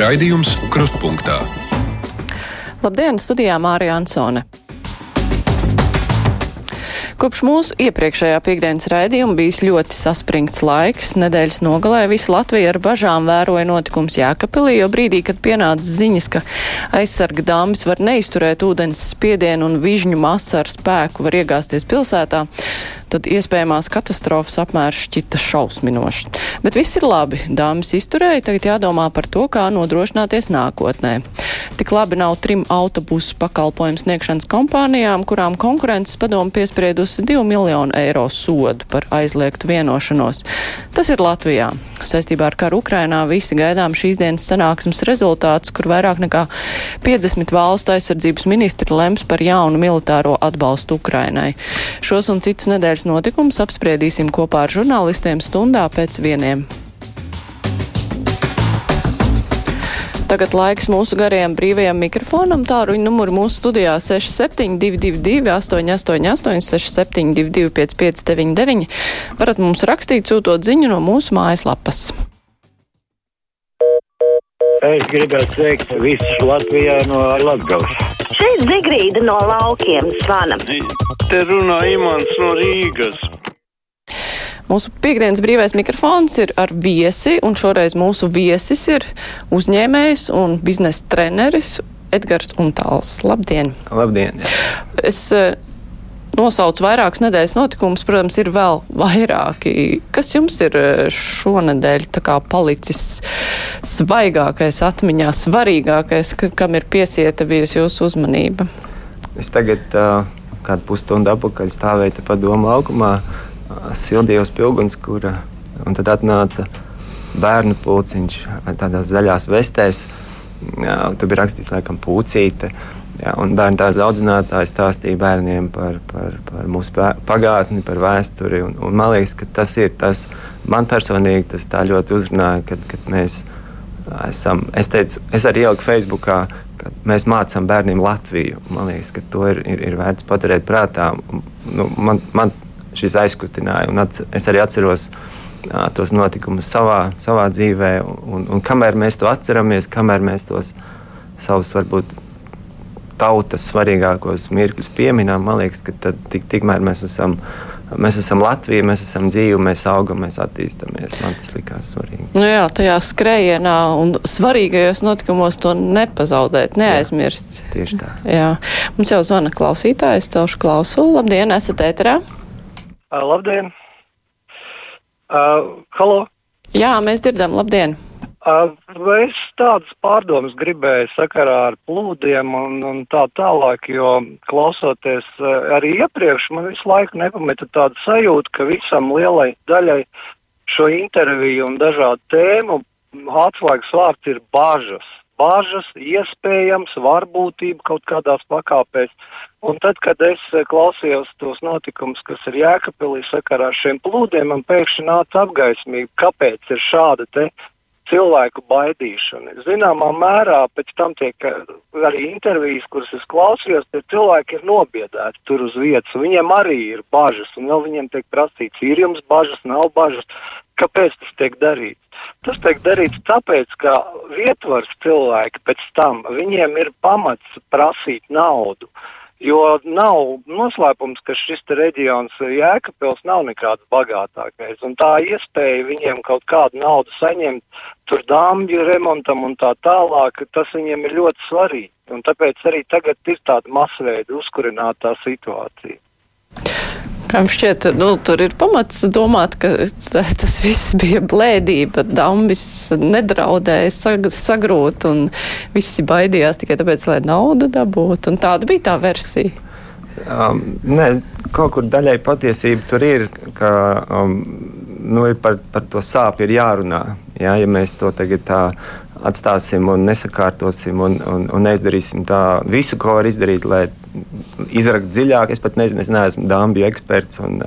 Raidījums Krustpunktā. Labdien, studijā Mārija Ansone. Kopš mūsu iepriekšējā piekdienas raidījuma bijis ļoti saspringts laiks. Nedēļas nogalē visa Latvija ar bažām vēroja notikums Jēkabpilī, jo brīdī, kad pienāca ziņas, ka aizsarga dāmas var neizturēt ūdens spiedienu un vižņu masa ar spēku var iegāzties pilsētā, tad iespējamās katastrofas apmērs šķita šausminošs. Bet viss ir labi. Dāmas izturēja, tagad jādomā par to, kā nodrošināties nākotnē. Tik labi nav trim autobusu pakalpojumu sniegšanas kompānijām, kurām konkurences padomu piespriedusi 2 miljonu eiro sodu par aizliegtu vienošanos. Tas ir Latvijā. Saistībā ar karu Ukrainā visi gaidām šīs dienas sanāksmes rezultātus, kur vairāk nekā 50 valstu aizsardzības ministri lems par jaunu militāro atbalstu Ukrainai. Šos un citus nedēļas notikumus apspriedīsim kopā ar žurnālistiem stundā pēc vieniem. Tagad laiks mūsu garajam brīvajam mikrofonam. Tāruņa numuru mūsu studijā 6722, 888, 672, 559, varat mums rakstīt, sūtot ziņu no mūsu mājaslapas. Es gribētu sveikt visus Latvijā no Latvijas. Zigrīda no laukiem zvana. Te runā Imants no Rīgas. Mūsu piekdienas brīvais mikrofons ir ar viesi, un šoreiz mūsu viesis ir uzņēmējs un biznesa treneris Edgars Untāls. Labdien! Labdien! Jā. Es uh, nosaucu vairākas nedēļas notikumus, protams, ir vēl vairāki. Kas jums ir šonadēļ tā kā palicis svaigākais atmiņā, svarīgākais, ka, kam ir piesieta bijusi jūsu uzmanība? Es tagad uh, kādu pusstundu apakaļ stāvēju tepat domu laukumā sildījos pilguns, kur tad atnāca bērnu pulciņš tādās zaļās vestēs. Jā, tur bija rakstīts, laikam, pucīte. Jā, un bērnu tās audzinātāji stāstīja bērniem par, par, par mūsu pagātni, par vēsturi. Un, un man liekas, ka tas ir tas, man personīgi tas ļoti uzrunāja, kad, kad mēs esam. Es, teicu, es arī ieliku Facebookā, ka mēs mācām bērniem Latviju. Man liekas, ka to ir, ir, ir vērts paturēt prātā. Nu, man, man šis aizkustināja. Un at, es arī atceros tos notikumus savā, savā dzīvē. Un, un kamēr mēs to atceramies, kamēr mēs tos savus varbūt tautas svarīgākos mirkļus pieminām, man liekas, ka tad, tik, tikmēr mēs esam. Mēs esam Latvija, mēs esam dzīvi, mēs augam, mēs attīstāmies. Man tas likās svarīgi. Nu jā, tajā skrējienā un svarīgajos notikumos to nepazaudēt, neaizmirst. Jā, tieši tā. Jā. Mums jau zvana klausītājs, Telšu klausulu. Labdien, esat ēterā? Uh, labdien! Uh, halo! Jā, mēs dzirdam, labdien! Es tādas pārdomas gribēju sakarā ar plūdiem un, un tā tālāk, jo klausoties arī iepriekš, man visu laiku nepameta tāda sajūta, ka visam lielai daļai šo interviju un dažādu tēmu atslēgas vārds ir bažas. Bažas, iespējams, varbūtība kaut kādās pakāpēs. Un tad, kad es klausījos tos notikumus, kas ir Jēkabpilī sakarā ar šiem plūdiem, man pēkšņi nāca apgaismība, kāpēc ir šāda te cilvēku baidīšana. Zināmā mērā pēc tam tiek arī intervijas, kuras es klausījos, tie cilvēki ir nobiedēti tur uz vietas, un viņiem arī ir bažas, un vēl viņiem tiek prasīts, ir jums bažas, nav bažas, kāpēc tas tiek darīts. Tas tiek darīts tāpēc, ka vietvars cilvēki pēc tam, viņiem ir pamats prasīt naudu. Jo nav noslēpums, ka šis reģions Jēkabpils nav nekāds bagātākais, un tā iespēja viņiem kaut kādu naudu saņemt tur dāmju remontam un tā tālāk, tas viņiem ir ļoti svarīgi, un tāpēc arī tagad ir tāda masveida uzkurinātā situācija. Kā jums šķiet, nu, tur ir pamats domāt, ka tas viss bija blēdība, dambis nedraudēja sag sagrūt un visi baidījās tikai tāpēc, lai naudu dabūtu. Un tāda bija tā versija. Um, nē, kaut kur daļai patiesība tur ir, ka um, nu, par, par to sāpju ir jārunā. Jā, ja mēs to tagad tā atstāsim un nesakārtosim un, un, un neizdarīsim tā visu, ko var izdarīt, lai izrakt dziļāk. Es pat nezinu, es neesmu dāmas eksperts. Un,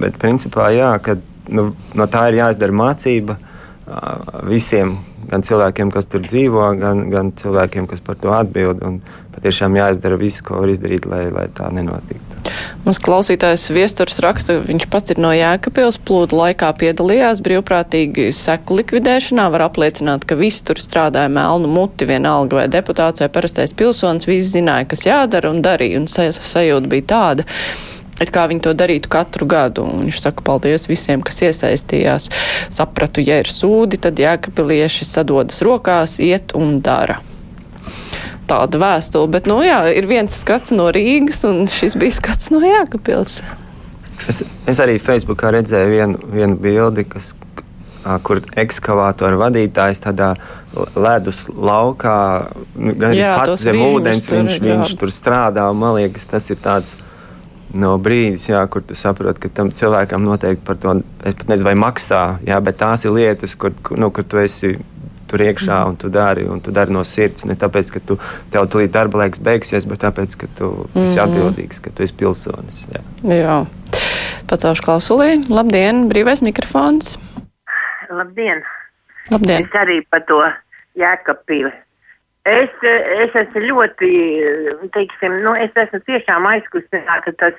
bet principā jā, ka, nu, no tā ir jāizdara mācība visiem. Gan cilvēkiem, kas tur dzīvo, gan, gan cilvēkiem, kas par to atbild. Un patiešām jāizdara viss, ko var izdarīt, lai, lai tā nenotiktu. Mums klausītājs viesturs raksta, viņš pats ir no Jēkabils, plūdu laikā piedalījās brīvprātīgi seku likvidēšanā, var apliecināt, ka visi tur strādāja melnu muti, vienalga vai deputāts vai parastais pilsonis, visi zināja, kas jādara un darīja, un sajūta bija tāda. It kā viņi to darītu katru gadu, un viņš saka paldies visiem, kas iesaistījās. Sapratu, ja ir sūdi, tad jēkapilieši sadodas rokās, iet un dara tāda vēstule. Bet, nu, jā, ir viens skats no Rīgas, un šis bija skats no Jēkabils. Es, es arī Facebookā redzēju vienu, vienu bildi, kas, kur ekskavātora vadītājs tādā ledus laukā, nu, gan arī pats zem ūdens, tur, viņš, jā. viņš tur strādā. Man liekas, tas ir tāds no brīdis, jā, kur tu saproti, ka tam cilvēkam noteikti par to, es pat nezinu, vai maksā, jā, bet tās ir lietas, kur, nu, kur tu esi tur iekšā un tu dari, un tu dari no sirds. Ne tāpēc, ka tu, tev tulīt darba laiks beigsies, bet tāpēc, ka tu mm -hmm. esi mhm. atbildīgs, ka tu esi pilsonis. Jā. jā. Pacaušu klausulī. Labdien, brīvais mikrofons. Labdien. Labdien. Es arī par to jēkapili. Es, es esmu ļoti, teiksim, nu, es esmu tiešām aizkustināta tas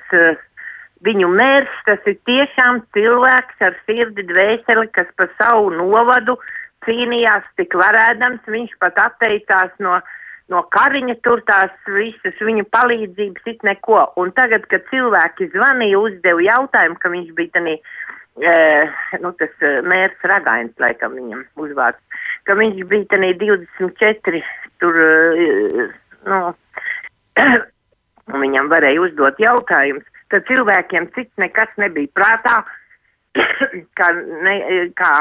viņu mērs, tas ir tiešām cilvēks ar sirdi dvēseli, kas pa savu novadu uh, cīnījās tik varēdams, viņš pat atteicās no, no kariņa tur tās visas viņa palīdzības, it neko. Un tagad, kad cilvēki zvanīja, uzdeva jautājumu, ka viņš bija tanī, e, nu tas e, mērs Ragains, laikam viņam uzvārds, ka viņš bija tanī 24, tur, e, nu, un viņam varēja uzdot jautājumus, tad cilvēkiem cits nekas nebija prātā, kā, ne, kā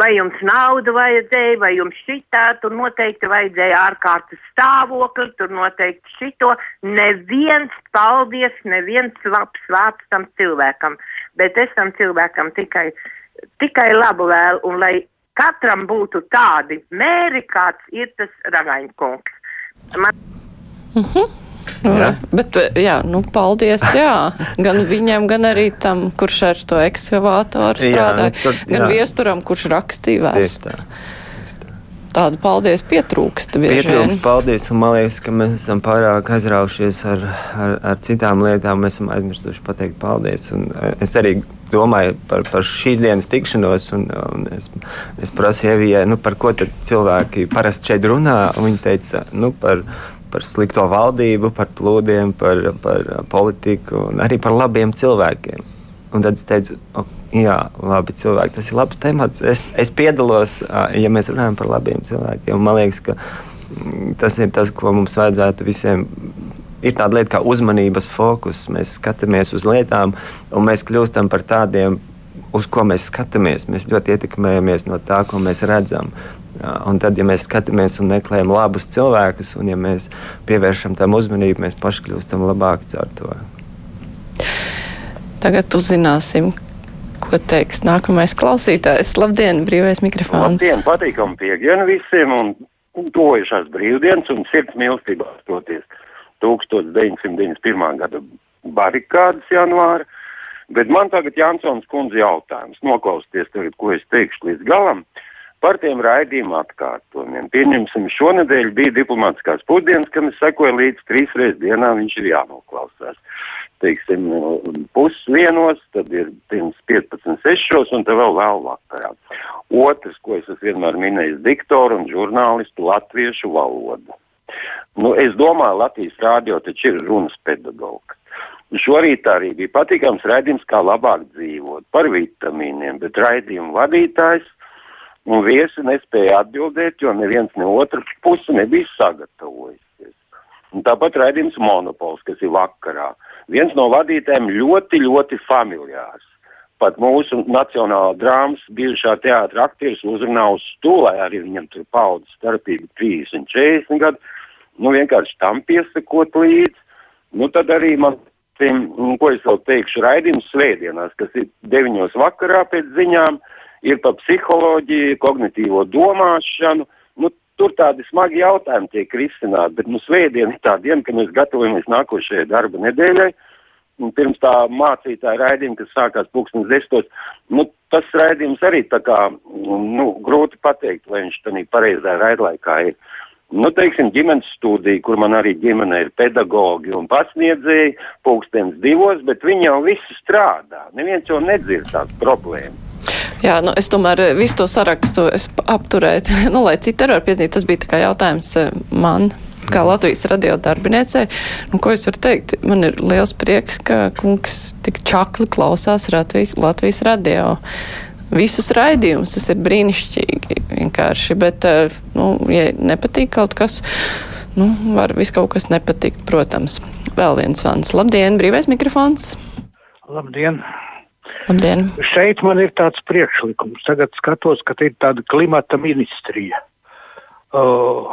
vai jums naudu vajadzēja, vai jums šitā, tur noteikti vajadzēja ārkārtas stāvokli, tur noteikti šito. Neviens paldies, neviens labs vārds tam cilvēkam, bet es tam cilvēkam tikai, tikai labu vēlu, un lai katram būtu tādi mēri, kāds ir tas ragaņkungs. Man... Uh mhm. Jā. Bet, jā, nu, paldies, jā. Gan viņam, gan arī tam, kurš ar to ekskavātoru strādāja, jā, nu, tad, gan viesturam, kurš rakstīja vēstuli. Tādu paldies pietrūkst. Pietrūkst, paldies, un man liekas, ka mēs esam pārāk aizraušies ar, ar, ar citām lietām. Mēs esam aizmirsuši pateikt paldies. Un e, es arī domāju par, par šīs dienas tikšanos, un, un es, es prasu Ievijai, nu, par ko tad cilvēki parasti šeit runā. Viņa teica, nu, par par slikto valdību, par plūdiem, par, par politiku un arī par labiem cilvēkiem. Un tad es teicu, oh, jā, labi cilvēki, tas ir labs temats. Es, es piedalos, ja mēs runājam par labiem cilvēkiem. Man liekas, ka mm, tas ir tas, ko mums vajadzētu visiem. Ir tāda lieta kā uzmanības fokus. Mēs skatāmies uz lietām, un mēs kļūstam par tādiem, uz ko mēs skatāmies. Mēs ļoti ietekmējamies no tā, ko mēs redzam. Un tad, ja mēs skatāmies un meklējam labus cilvēkus, un ja mēs pievēršam tam uzmanību, mēs paši kļūstam labāki caur to. Tagad uzzināsim, ko teiks nākamais klausītājs. Labdien, brīvais mikrofons! Labdien, patīkam piekdienu visiem un tojušās brīvdienas un sirds mīlestībā stoties 1991. gada barikādas janvāra. Bet man tagad Jansons kundze jautājums, noklausties tagad, ko es teikšu līdz galam. Uh, par tiem raidījuma atkārtojumiem. Pieņemsim, šonadēļ bija diplomātiskās pusdienas, kam es sekoju līdz trīs reizes dienā, viņš ir jānoklausās. Teiksim, pusdienos, tad ir pirms 15, 6 un tad vēl vēl vakarā. Otrs, ko es esmu vienmēr minējis, diktoru un žurnālistu latviešu valodu. Nu, es domāju, Latvijas rādio taču ir runas pedagogs. Šorīt arī bija patīkams raidījums, kā labāk dzīvot par vitamīniem, bet raidījuma vadītājs un viesi nespēja atbildēt, jo neviens ne otra puse nebija sagatavojusies. Un tāpat raidījums monopols, kas ir vakarā. Viens no vadītājiem ļoti, ļoti familiārs. Pat mūsu nacionālā drāmas bijušā teātra aktieris uzrunā uz stulē, arī viņam tur paudas starpība 30 un 40 gadu. Nu, vienkārši tam piesakot līdzi. Nu, tad arī man, ko es vēl teikšu, raidījums svētdienās, kas ir 9 vakarā pēc ziņām. Uh, ir par psiholoģiju, kognitīvo domāšanu. Nu, tur tādi smagi jautājumi tiek risināti, bet nu, svētdiena ir tā diena, kad mēs gatavojamies nākošajai darba nedēļai. Un pirms tā mācītāja raidījuma, kas sākās pulkstens desmitos, nu, tas raidījums arī tā kā, nu, grūti pateikt, vai viņš tādā pareizā raidlaikā ir. nu, teiksim, ģimenes studija, kur man arī ģimene ir pedagogi un pasniedzēji, pulkstens divos, bet viņi jau visi strādā. Neviens jau nedzird tās problēmas. Jā, nu, es tomēr eh, visu to sarakstu apturēju, nu, lai citi arī var piezīmēt. Tas bija tā kā jautājums eh, man. Kā Latvijas radio darbiniecei, nu, ko es varu teikt? Man ir liels prieks, ka kungs tik čakli klausās Latvijas, Latvijas radio visus raidījumus. Tas ir brīnišķīgi vienkārši. Bet, eh, nu, ja nepatīk kaut kas, nu, var viss kaut kas nepatikt, protams. Vēl viens vans. Labdien, brīvais mikrofons! Labdien! Labdien! Šeit man ir tāds priekšlikums. Tagad skatos, ka ir tāda klimata ministrija. Uh,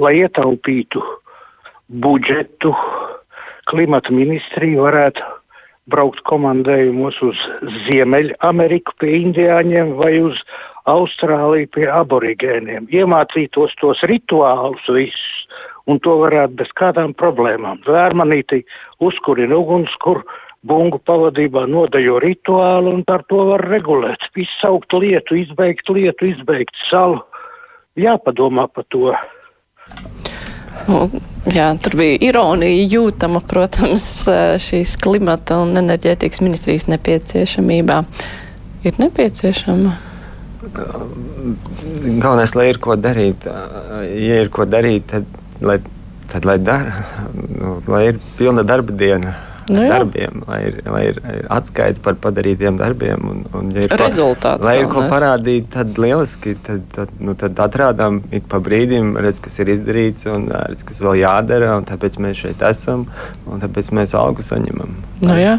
lai ietaupītu budžetu, klimata ministrija varētu braukt komandējumos uz Ziemeļameriku pie indiāņiem vai uz Austrāliju pie aborigēniem, iemācītos tos rituālus visus, un to varētu bez kādām problēmām. Vērmanīti uzkurina uguns, kur bungu pavadībā nodaļo rituālu, un par to var regulēt. Izsaukt lietu, izbeigt lietu, izbeigt salu. Jāpadomā par to. Nu, jā, tur bija ironija jūtama, protams, šīs klimata un enerģētikas ministrijas nepieciešamībā. Ir nepieciešama. Galvenais, lai ir ko darīt, ja ir ko darīt, tad lai, tad, lai, dara, nu, lai ir pilna darba diena nu, jā. darbiem, lai ir, lai ir atskaita par padarītiem darbiem. Un, un, ja ir Rezultāts. Ko, lai ir ko parādīt, tad lieliski. Tad, tad, nu, tad atrādām ik pa brīdim, redz, kas ir izdarīts un redz, kas vēl jādara. Tāpēc mēs šeit esam un tāpēc mēs algu saņemam. Nu, jā.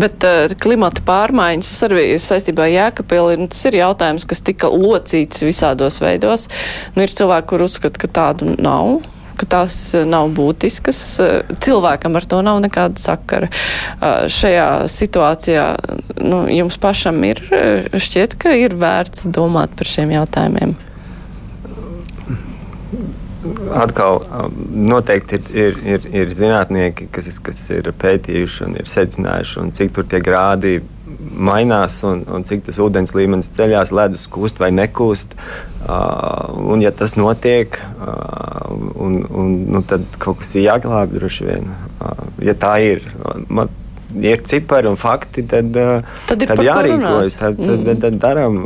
Bet uh, klimata pārmaiņas arī saistībā ar Jēkabili, nu, tas ir jautājums, kas tika locīts visādos veidos. Nu, ir cilvēki, kur uzskata, ka tādu nav ka tās eh, nav būtiskas. Eh, cilvēkam ar to nav nekāda sakara. Eh, šajā situācijā nu, jums pašam ir šķiet, ka ir vērts domāt par šiem jautājumiem. Atkal noteikti ir, ir, ir, ir zinātnieki, kas, kas ir pētījuši un ir secinājuši, un cik tur tie grādi mainās un, un cik tas ūdens līmenis ceļās, ledus kūst vai nekūst. Uh, un, ja tas notiek, uh, un, un, nu, tad kaut kas ir jāglābj droši vien. Uh, ja tā ir. Man, ir cipari un fakti, tad, tad, tad jārīkojas. Tad, tad, tad, tad darām.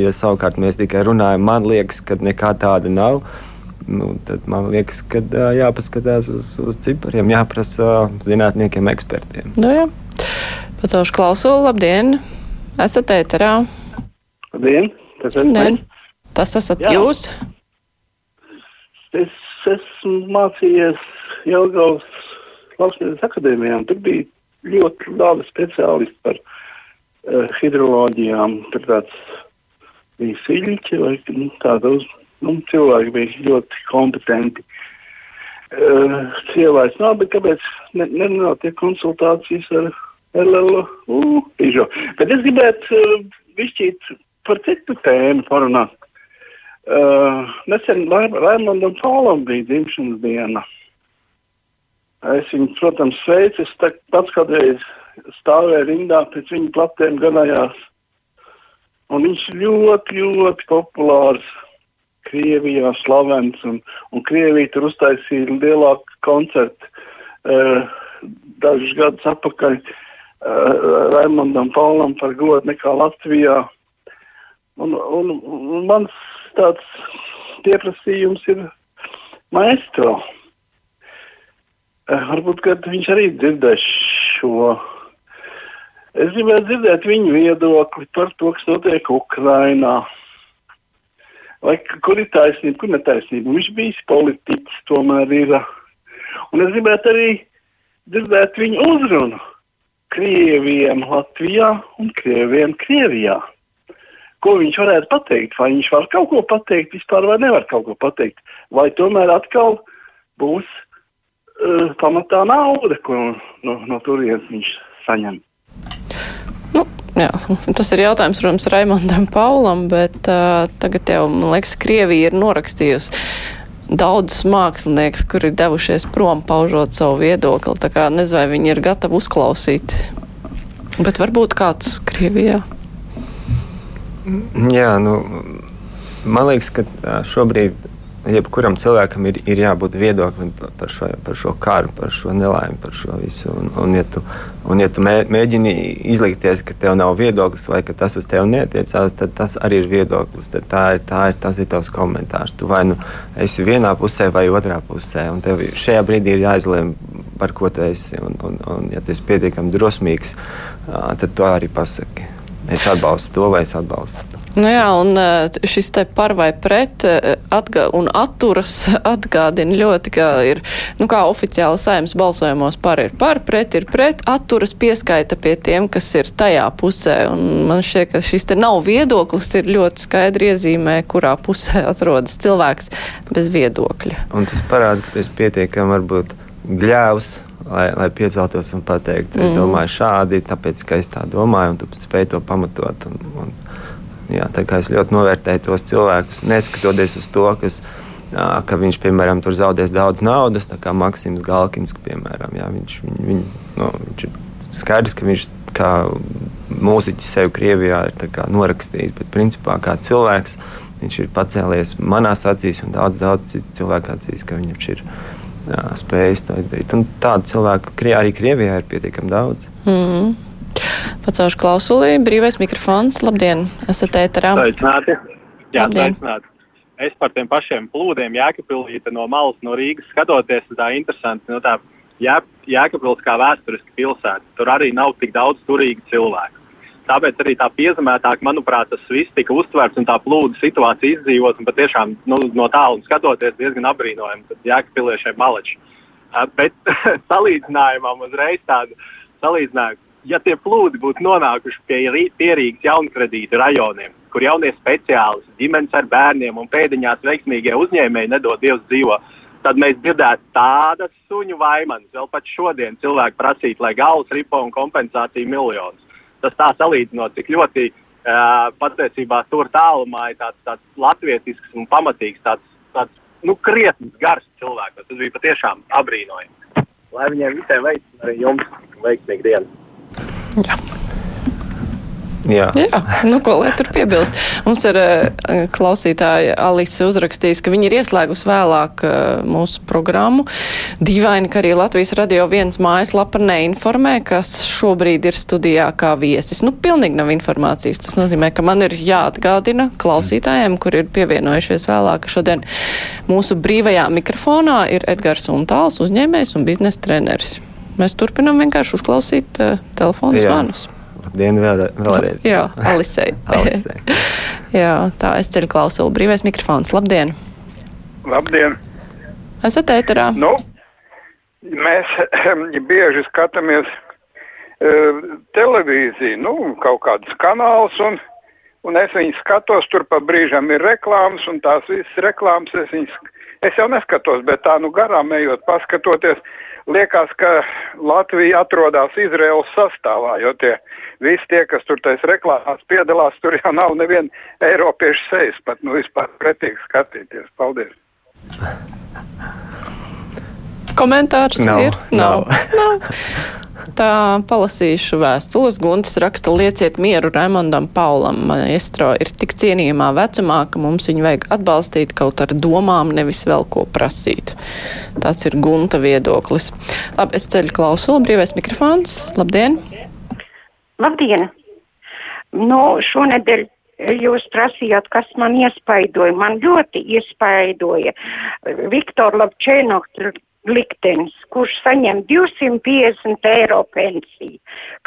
Ja savukārt mēs tikai runājam, man liekas, ka nekā tāda nav. Nu, tad man liekas, ka jāpaskatās uz, uz cipariem, jāprasa zinātniekiem, ekspertiem. Nu, jā. Pacelšu klausulu, labdien! Esat ēterā? Labdien! Tas esmu Labdien. Tas esat Jā. jūs? Es esmu mācījies Jelgavas Lauksaimniecības akadēmijā, un tur bija ļoti daudz speciālisti par uh, hidroloģijām. Tur tāds bija siļķi vai nu, tāda uz, nu, cilvēki bija ļoti kompetenti. Uh, Cilvēks nav, bet kāpēc ne, nenotiek konsultācijas ar LLU. Bet es gribētu uh, višķīt par citu tēmu parunāt. Uh, nesen Raimondam Pālam bija dzimšanas diena. Es viņu, protams, sveicu, es pats kādreiz stāvēju rindā pēc viņa platēm ganājās. Un viņš ļoti, ļoti populārs Krievijā, slavens, un, un Krievija tur uztaisīja lielāku koncertu uh, dažus gadus atpakaļ. Uh, Raimondam Paulam par godu nekā Latvijā. Un, un, un mans tāds pieprasījums ir maestro. Uh, varbūt, kad viņš arī dzirdēs šo. Es gribētu dzirdēt viņu viedokli par to, kas notiek Ukrainā. Vai kur ir taisnība, kur netaisnība. Viņš bijis politiķis, tomēr ir. Un es gribētu arī dzirdēt viņu uzrunu Krieviem Latvijā un Krieviem Krievijā. Ko viņš varētu pateikt? Vai viņš var kaut ko pateikt vispār, vai nevar kaut ko pateikt? Vai tomēr atkal būs uh, pamatā nauda, ko no, no turienes viņš saņem? Nu, jā, tas ir jautājums, protams, Raimondam Paulam, bet uh, tagad jau, man liekas, Krievija ir norakstījusi daudzus mākslinieks, kuri ir devušies prom, paužot savu viedokli. Tā kā nezinu, vai viņi ir gatavi uzklausīt. Bet varbūt kāds Krievijā. Jā, nu, man liekas, ka šobrīd jebkuram cilvēkam ir, ir jābūt viedoklim par šo, par šo karu, par šo nelaimi, par šo visu. Un, un, ja tu, un, ja tu mē, mēģini izlikties, ka tev nav viedoklis vai ka tas uz tevi neatiecās, tad tas arī ir viedoklis. Tad tā ir, tā ir, tas ir tavs komentārs. Tu vai nu esi vienā pusē vai otrā pusē, un tev šajā brīdī ir jāizlemj, par ko tu esi. Un, un, un ja tu esi pietiekami drosmīgs, tad to arī pasaki. Es atbalstu to, vai es atbalstu. Nu jā, un šis te par vai pret atgā, un atturas atgādina ļoti, ka ir, nu kā oficiāli saimnes balsojumos par ir par, pret ir pret, atturas pieskaita pie tiem, kas ir tajā pusē. Un man šķiet, ka šis te nav viedoklis, ir ļoti skaidri iezīmē, kurā pusē atrodas cilvēks bez viedokļa. Un tas parāda, ka tas pietiekami varbūt gļēvs lai, lai pieceltos un pateiktu, es mm. domāju šādi, tāpēc, ka es tā domāju, un tu spēj to pamatot. Un, un, jā, es ļoti novērtēju tos cilvēkus, neskatoties uz to, kas, jā, ka viņš, piemēram, tur zaudēs daudz naudas, tā kā Maksims Galkins, piemēram, jā, viņš, viņ, viņ, no, viņš ir skaidrs, ka viņš kā mūziķis sev Krievijā ir norakstījis, bet principā kā cilvēks viņš ir pacēlies manās acīs un daudz, daudz citu cilvēku acīs, ka viņš ir jā, spējis to izdarīt. Un tādu cilvēku arī Krievijā ir pietiekami daudz. Mm -hmm. Pacaušu klausulī, brīvais mikrofons. Labdien, esat ēterā. Sveicināti. Jā, sveicināti. Es par tiem pašiem plūdiem Jēkabpilīte no malas, no Rīgas skatoties, tā interesanti. Nu, tā Jē, Jēkabpils kā vēsturiska pilsēta, tur arī nav tik daudz turīgu cilvēku. Tāpēc arī tā piezemētāk, manuprāt, tas viss tika uztverts un tā plūdu situācija izdzīvot. Un patiešām nu, no tālu skatoties, diezgan apbrīnojami. Tad jēkpiliešiem maleči. Bet salīdzinājumam uzreiz tādu salīdzinājumu. Ja tie plūdi būtu nonākuši pie pierīgas jaunkredītu rajoniem, kur jaunie speciālisti, ģimenes ar bērniem un pēdiņās veiksmīgie uzņēmēji nedod Dievs dzīvo, tad mēs dzirdētu tādas suņu vaimanas. Vēl pat šodien cilvēki prasītu, lai galvas ripo un kompensāciju miljonus tas tā salīdzinot, cik ļoti uh, patiesībā tur tālumā ir tāds, tāds latvietisks un pamatīgs, tāds, tāds nu, krietns, gars cilvēks. Tas bija patiešām apbrīnojami. Lai viņiem visiem veicas arī jums veiksmīgu dienu. Jā. Jā. Jā, nu, ko lai tur piebilst. Mums ir uh, klausītāja Alise uzrakstījis, ka viņi ir ieslēgus vēlāk uh, mūsu programmu. Dīvaini, ka arī Latvijas radio viens mājaslapa neinformē, kas šobrīd ir studijā kā viesis. Nu, pilnīgi nav informācijas. Tas nozīmē, ka man ir jāatgādina klausītājiem, kur ir pievienojušies vēlāk, ka šodien mūsu brīvajā mikrofonā ir Edgars Untāls, uzņēmējs un biznesa treneris. Mēs turpinām vienkārši uzklausīt uh, telefonu zvanus. Labdien, vēl, vēlreiz. Jā, Alisei. Alisei. Jā, tā es ceļu klausulu. Brīvais mikrofons. Labdien! Labdien! Esat ēterā? Nu, mēs bieži skatāmies uh, televīziju, nu, kaut kādus kanālus, un, un es viņus skatos, tur pa brīžam ir reklāmas, un tās visas reklāmas es viņas, es jau neskatos, bet tā nu garām ejot, paskatoties, liekas, ka Latvija atrodas Izraels sastāvā, jo tie visi tie, kas tur tais reklāmās piedalās, tur jau nav neviena eiropiešu sejas, pat nu vispār pretīgi skatīties. Paldies! Komentārs Nav, ir? nav. nav. Tā palasīšu vēstules. Guntis raksta, lieciet mieru Raimondam Paulam. Maestro ir tik cienījumā vecumā, ka mums viņu vajag atbalstīt kaut ar domām, nevis vēl ko prasīt. Tas ir Gunta viedoklis. Labi, es ceļu klausulu, brīvais mikrofons. Labdien! Labdien! Nu, šonedēļ jūs prasījāt, kas man iespaidoja. Man ļoti iespaidoja Viktor Labčēnoks liktenis, kurš saņem 250 eiro pensiju.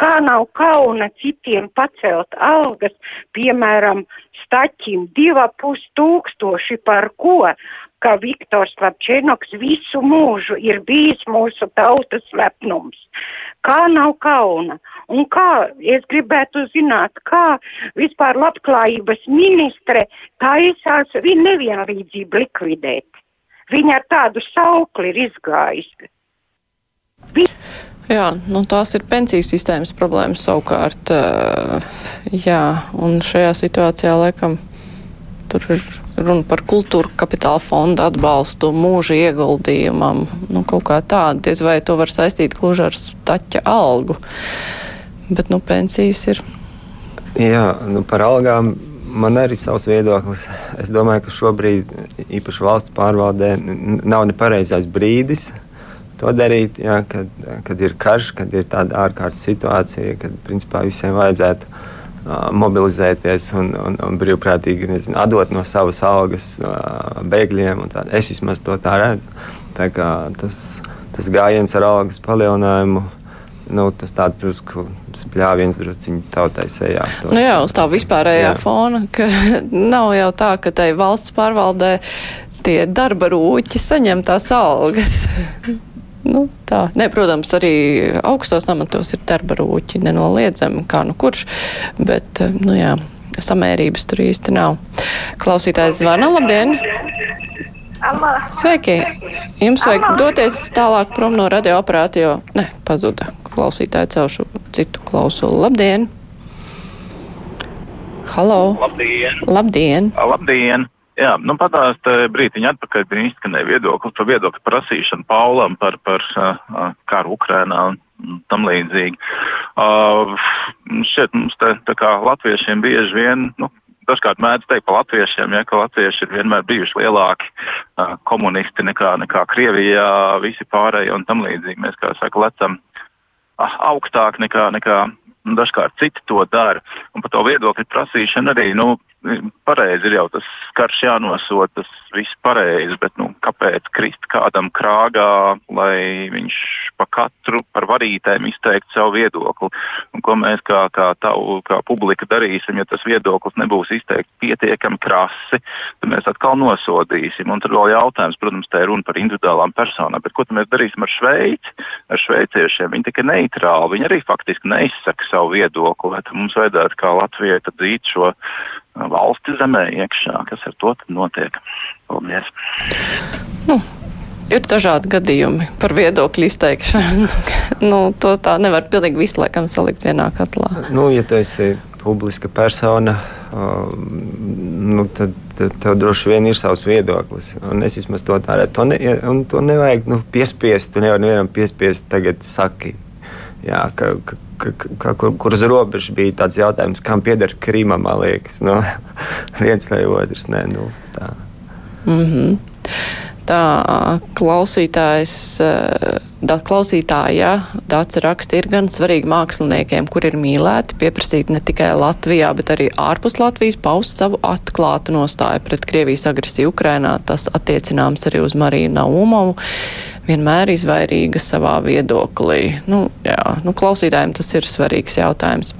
Kā nav kauna citiem pacelt algas, piemēram, staķim diva pus tūkstoši par ko, ka Viktors Lapčenoks visu mūžu ir bijis mūsu tautas lepnums. Kā nav kauna? Un kā, es gribētu zināt, kā vispār labklājības ministre taisās nevienlīdzību likvidēt. Viņa ar tādu saukli ir izgājusi. Vi... Jā, nu tās ir pensiju sistēmas problēmas savukārt. Jā, un šajā situācijā laikam tur ir runa par kultūra kapitāla fonda atbalstu mūža ieguldījumam. Nu, kaut kā tāda, diez vai to var saistīt gluži ar staķa algu. Bet, nu, pensijas ir. Jā, nu par algām man arī ir savs viedoklis. Es domāju, ka šobrīd, īpaši valsts pārvaldē, nav nepareizais brīdis to darīt. Jā, kad, kad ir karš, kad ir tāda ārkārtas situācija, kad principā visiem vajadzētu uh, mobilizēties un, un, un brīvprātīgi nezinu, atdot no savas algas uh, bēgļiem. Es vismaz to tā redzu. Tā tas, tas gājiens ar algas palielinājumu nu, tas tāds drusku spļāviens drusciņu tautai sejā. Nu jā, uz tā vispārējā jā. fona, ka nav jau tā, ka tai valsts pārvaldē tie darba rūķi saņem tās algas. nu, tā. Ne, protams, arī augstos amatos ir darba rūķi, nenoliedzami, kā nu kurš, bet, nu jā, samērības tur īsti nav. Klausītājs zvana, labdien! Sveiki! Jums vajag doties tālāk prom no radioaparāta, jo, ne, pazuda klausītāju celšu citu klausulu. Labdien! Halo! Labdien! Labdien! Labdien. Jā, nu patāst brītiņu atpakaļ bija izskanēja viedoklis par viedokļu prasīšanu Paulam par, par uh, karu Ukrainā un tam līdzīgi. Uh, šeit mums te, tā kā latviešiem bieži vien, nu, dažkārt mēdz teikt par latviešiem, ja, ka latvieši ir vienmēr bijuši lielāki uh, komunisti nekā, nekā Krievijā, visi pārējie un tam līdzīgi. Mēs, kā saka, lecam augstāk nekā, nekā dažkārt citi to dara. Un par to viedokļu prasīšanu arī, nu, pareizi ir jau tas karš jānosot, tas viss pareizi, bet, nu, kāpēc krist kādam krāgā, lai viņš pa katru par varītēm izteikt savu viedokli? Un ko mēs kā, kā, tavu, kā publika darīsim, ja tas viedoklis nebūs izteikti pietiekami krasi, tad mēs atkal nosodīsim. Un tad vēl jautājums, protams, tā ir runa par individuālām personām, bet ko tad mēs darīsim ar Šveici, ar šveiciešiem? Viņi tikai neitrāli, viņi arī faktiski neizsaka savu viedokli, tad mums vajadzētu kā Latvijai tad dzīt šo valsti zemē iekšā, kas ar to notiek. Paldies! Nu, ir dažādi gadījumi par viedokļu izteikšanu. nu, to tā nevar pilnīgi visu laikam salikt vienā katlā. Nu, ja tu esi publiska persona, nu, tad, tev droši vien ir savs viedoklis. Un es vismaz to tā redzu. To, ne, to nevajag nu, piespiest. Tu nevari nevienam piespiest tagad saki. Jā, ka, ka, ka, kur, kur uz robežas bija tāds jautājums, kam pieder Krīma, man liekas, nu, viens vai otrs. Nē, nu, tā. Mm -hmm. Tā klausītājs, tā klausītāja Dāca raksta ir gan svarīgi māksliniekiem, kur ir mīlēti, pieprasīt ne tikai Latvijā, bet arī ārpus Latvijas paust savu atklātu nostāju pret Krievijas agresiju Ukrainā. Tas attiecināms arī uz Mariju Naumovu vienmēr izvairīga savā viedoklī. Nu, jā, nu, klausītājiem tas ir svarīgs jautājums.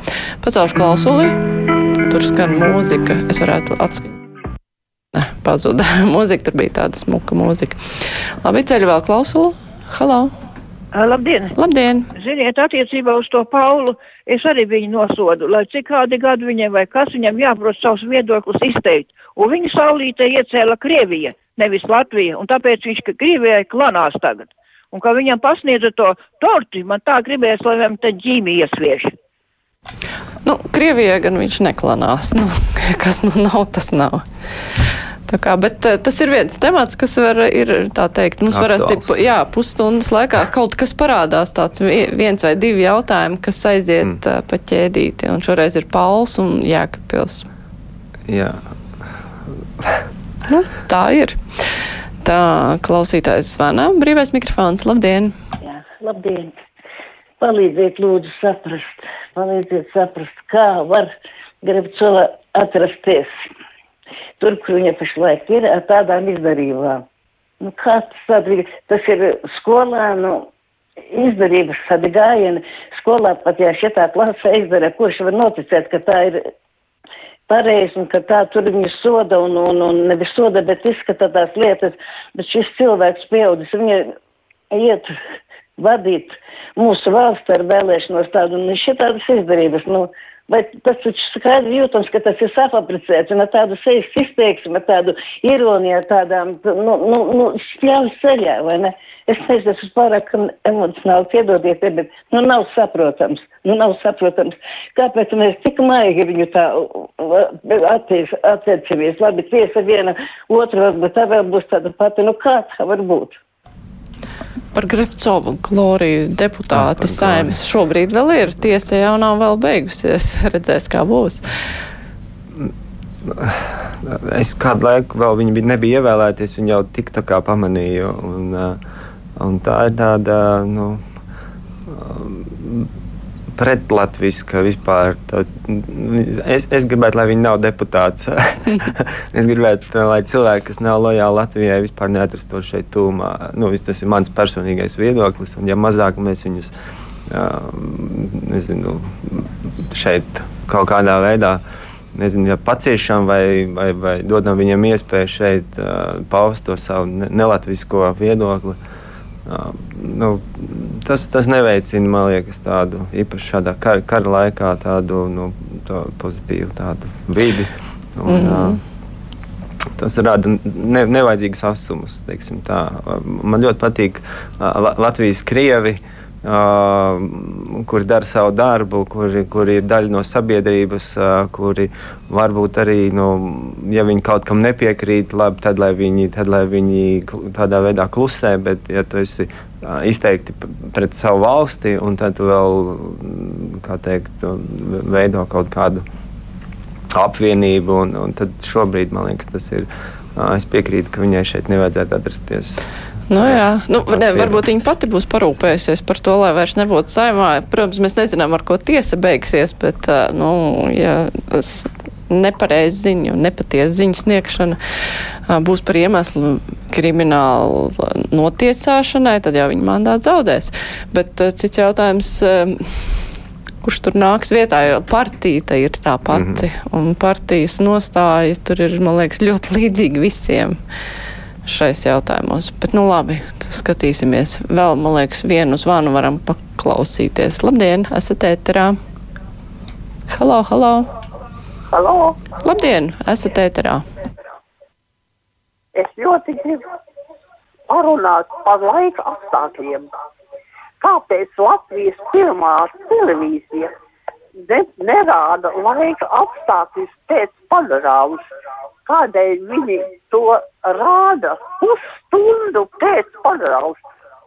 Pacelšu klausuli, tur skan mūzika, es varētu atskaņot. Ne, pazuda. mūzika tur bija tāda smuka mūzika. Labi, ceļu vēl klausulu. Halo! Labdien! Labdien! Ziniet, attiecībā uz to Paulu, es arī viņu nosodu, lai cik kādi gadi viņam vai kas viņam jāprot savus viedokļus izteikt. Un viņu saulītē iecēla Krievija nevis Latvija, un tāpēc viņš Krievijai klanās tagad. Un ka viņam pasniedza to torti, man tā gribēs, lai viņam te ģīmi iesviež. Nu, Krievijai gan viņš neklanās, nu, kas nu nav, tas nav. Kā, bet uh, tas ir viens temats, kas var, ir, tā teikt, mums parasti, jā, pusstundas laikā kaut kas parādās tāds viens vai divi jautājumi, kas aiziet mm. pa ķēdīti, un šoreiz ir Pauls un Jēkabpils. Jā. Nu, tā ir. Tā klausītājs zvana. Brīvais mikrofons. Labdien! Jā, labdien! Palīdziet, lūdzu, saprast, palīdziet saprast, kā var Gribcova atrasties tur, kur viņa pašlaik ir, ar tādām izdarībām. Nu, kā tas sadrīg, tas ir skolēnu izdarības, tādi gājieni. Skolā pat, ja šitā klasē izdara, kurš var noticēt, ka tā ir pareizi un ka tā tur viņu soda un, un, un nevis soda, bet izskata tās lietas, bet šis cilvēks pieaudzis, viņa iet vadīt mūsu valsts ar vēlēšanos tādu, un šitādas izdarības, nu, vai tas taču skaidri jūtams, ka tas ir safabricēts, un ar tādu sejas izteiksmi, ar tādu ironiju, ar tādām, nu, nu, nu, spļāvis ceļā, vai ne? Es nezinu, tas ir pārāk emocionāli, piedodiet, bet, nu, nav saprotams, nu, nav saprotams, kāpēc mēs tik maigi viņu tā attiecamies. Labi, tiesa viena, otra, bet tā vēl būs tāda pati, nu, kā tā var būt? Par Grefcovu Gloriju deputāti saimas šobrīd vēl ir. Tiesa jau nav vēl beigusies. Redzēs, kā būs. es kādu laiku vēl viņa bija, nebija ievēlēties, un jau tik tā kā pamanīju. Un, un tā ir tāda. Nu, pretlatviska vispār. Tā, es, es gribētu, lai viņi nav deputāts. es gribētu, lai cilvēki, kas nav lojāli Latvijai, vispār neatrastos šeit tūmā. Nu, tas ir mans personīgais viedoklis. Un, ja mazāk mēs viņus nezinu, šeit kaut kādā veidā nezinu, ja paciešam vai, vai, vai dodam viņam iespēju šeit uh, paust to savu nelatvisko viedokli. Uh, nu, tas, tas neveicina, man liekas, tādu īpaši šādā kara, kara laikā tādu nu, tā pozitīvu tādu vidi. Un, mm -hmm. tas rada ne, nevajadzīgas asumas. Man ļoti patīk Latvijas krievi. Uh, Uh, kuri dara savu darbu, kuri, kuri ir daļa no sabiedrības, uh, kuri varbūt arī, nu, ja viņi kaut kam nepiekrīt, labi, tad lai viņi, tad, lai viņi tādā veidā klusē, bet ja tu esi uh, izteikti pret savu valsti un tad tu vēl, kā teikt, veido kaut kādu apvienību, un, un tad šobrīd, man liekas, tas ir, es piekrītu, ka viņai šeit nevajadzētu atrasties. Nu, jā, nu, ne, varbūt viņa pati būs parūpējusies par to, lai vairs nebūtu saimā. Protams, mēs nezinām, ar ko tiesa beigsies, bet, nu, ja tas nepareizi ziņu, nepatiesa ziņu sniegšana būs par iemeslu kriminālu notiesāšanai, tad jau viņa mandāts zaudēs. Bet cits jautājums kurš tur nāks vietā, jo partija ir tā pati, mm -hmm. un partijas nostāja tur ir, man liekas, ļoti līdzīga visiem. Šais jautājumos. Bet, nu labi, skatīsimies. Vēl, man liekas, vienu zvanu varam paklausīties. Labdien, esat ēterā. Halo, halo. Halo. Labdien, esat ēterā. Es ļoti gribu parunāt par laika apstākļiem. Kāpēc Latvijas pirmā televīzija ne, nerāda laika apstākļus pēc padarāvus? Kādēļ viņi to rāda pusstundu pēc pagraus,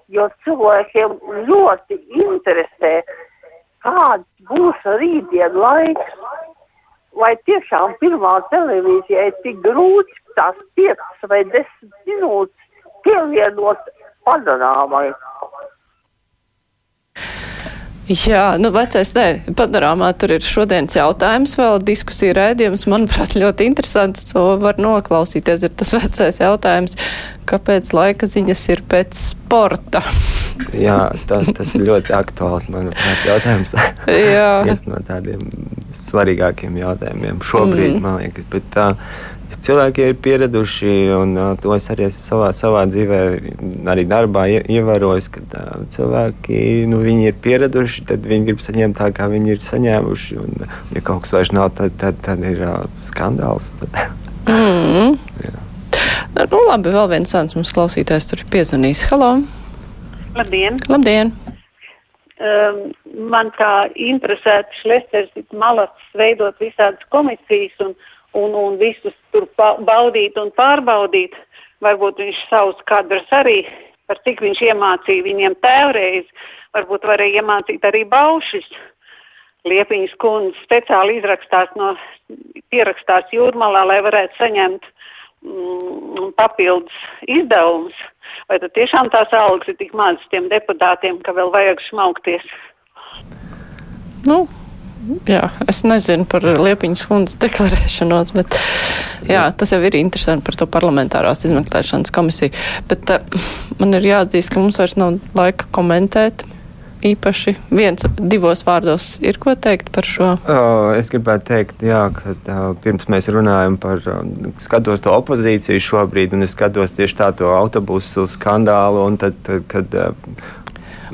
jo cilvēkiem ļoti interesē, kāds būs rītdien laiks. Vai tiešām pirmā televīzija ir tik grūti tās 5 vai 10 minūtes pievienot panorāmai? Jā, nu vecais, nē, panorāmā tur ir šodienas jautājums, vēl diskusija rēdījums, manuprāt, ļoti interesants, to var noklausīties, ir tas vecais jautājums, kāpēc laika ziņas ir pēc sporta. Jā, tā, tas ir ļoti aktuāls, manuprāt, jautājums. Jā. Viens no tādiem svarīgākiem jautājumiem šobrīd, mm. man liekas, bet tā. Uh, cilvēki ir pieraduši, un uh, to es arī savā, savā dzīvē, arī darbā ievērojis, ka uh, cilvēki nu, ir pieraduši, tad viņi grib saņemt tā, kā viņi ir saņēmuši. Un, ja kaut kas vairs nav, tad, tad, tad ir uh, skandāls. mm. nu, labi, vēl viens zvans mums klausītājs tur ir piezvanījis. Halo! Labdien! Labdien. Um, man kā interesēts Šlesters Malats veidot visādas komisijas un uh, un, un visus tur baudīt un pārbaudīt. Varbūt viņš savus kadrus arī, par cik viņš iemācīja viņiem tēvreiz, varbūt varēja iemācīt arī baušus. Liepiņas kundze speciāli izrakstās no, pierakstās jūrmalā, lai varētu saņemt mm, papildus izdevumus. Vai tad tiešām tās algas ir tik mazas tiem deputātiem, ka vēl vajag šmaukties? Nu, jā, es nezinu par Liepiņas kundas deklarēšanos, bet jā, tas jau ir interesanti par to parlamentārās izmeklēšanas komisiju. Bet uh, man ir jāatzīst, ka mums vairs nav laika komentēt. Īpaši viens, divos vārdos ir ko teikt par šo? Es gribētu teikt, jā, ka pirms mēs runājam par, skatos to opozīciju šobrīd, un es skatos tieši tā to autobusu skandālu, un tad kad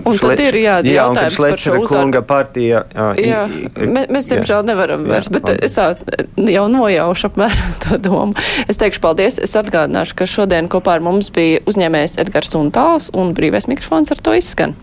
Un tad ir jā, jā jautājums par šo kunga partija. Jā, jā, mēs, mēs diemžēl nevaram vairs, bet paldies. es tā jau nojaušu apmēram to domu. Es teikšu paldies. Es atgādināšu, ka šodien kopā ar mums bija uzņēmējs Edgars Untāls un brīvais mikrofons ar to izskan.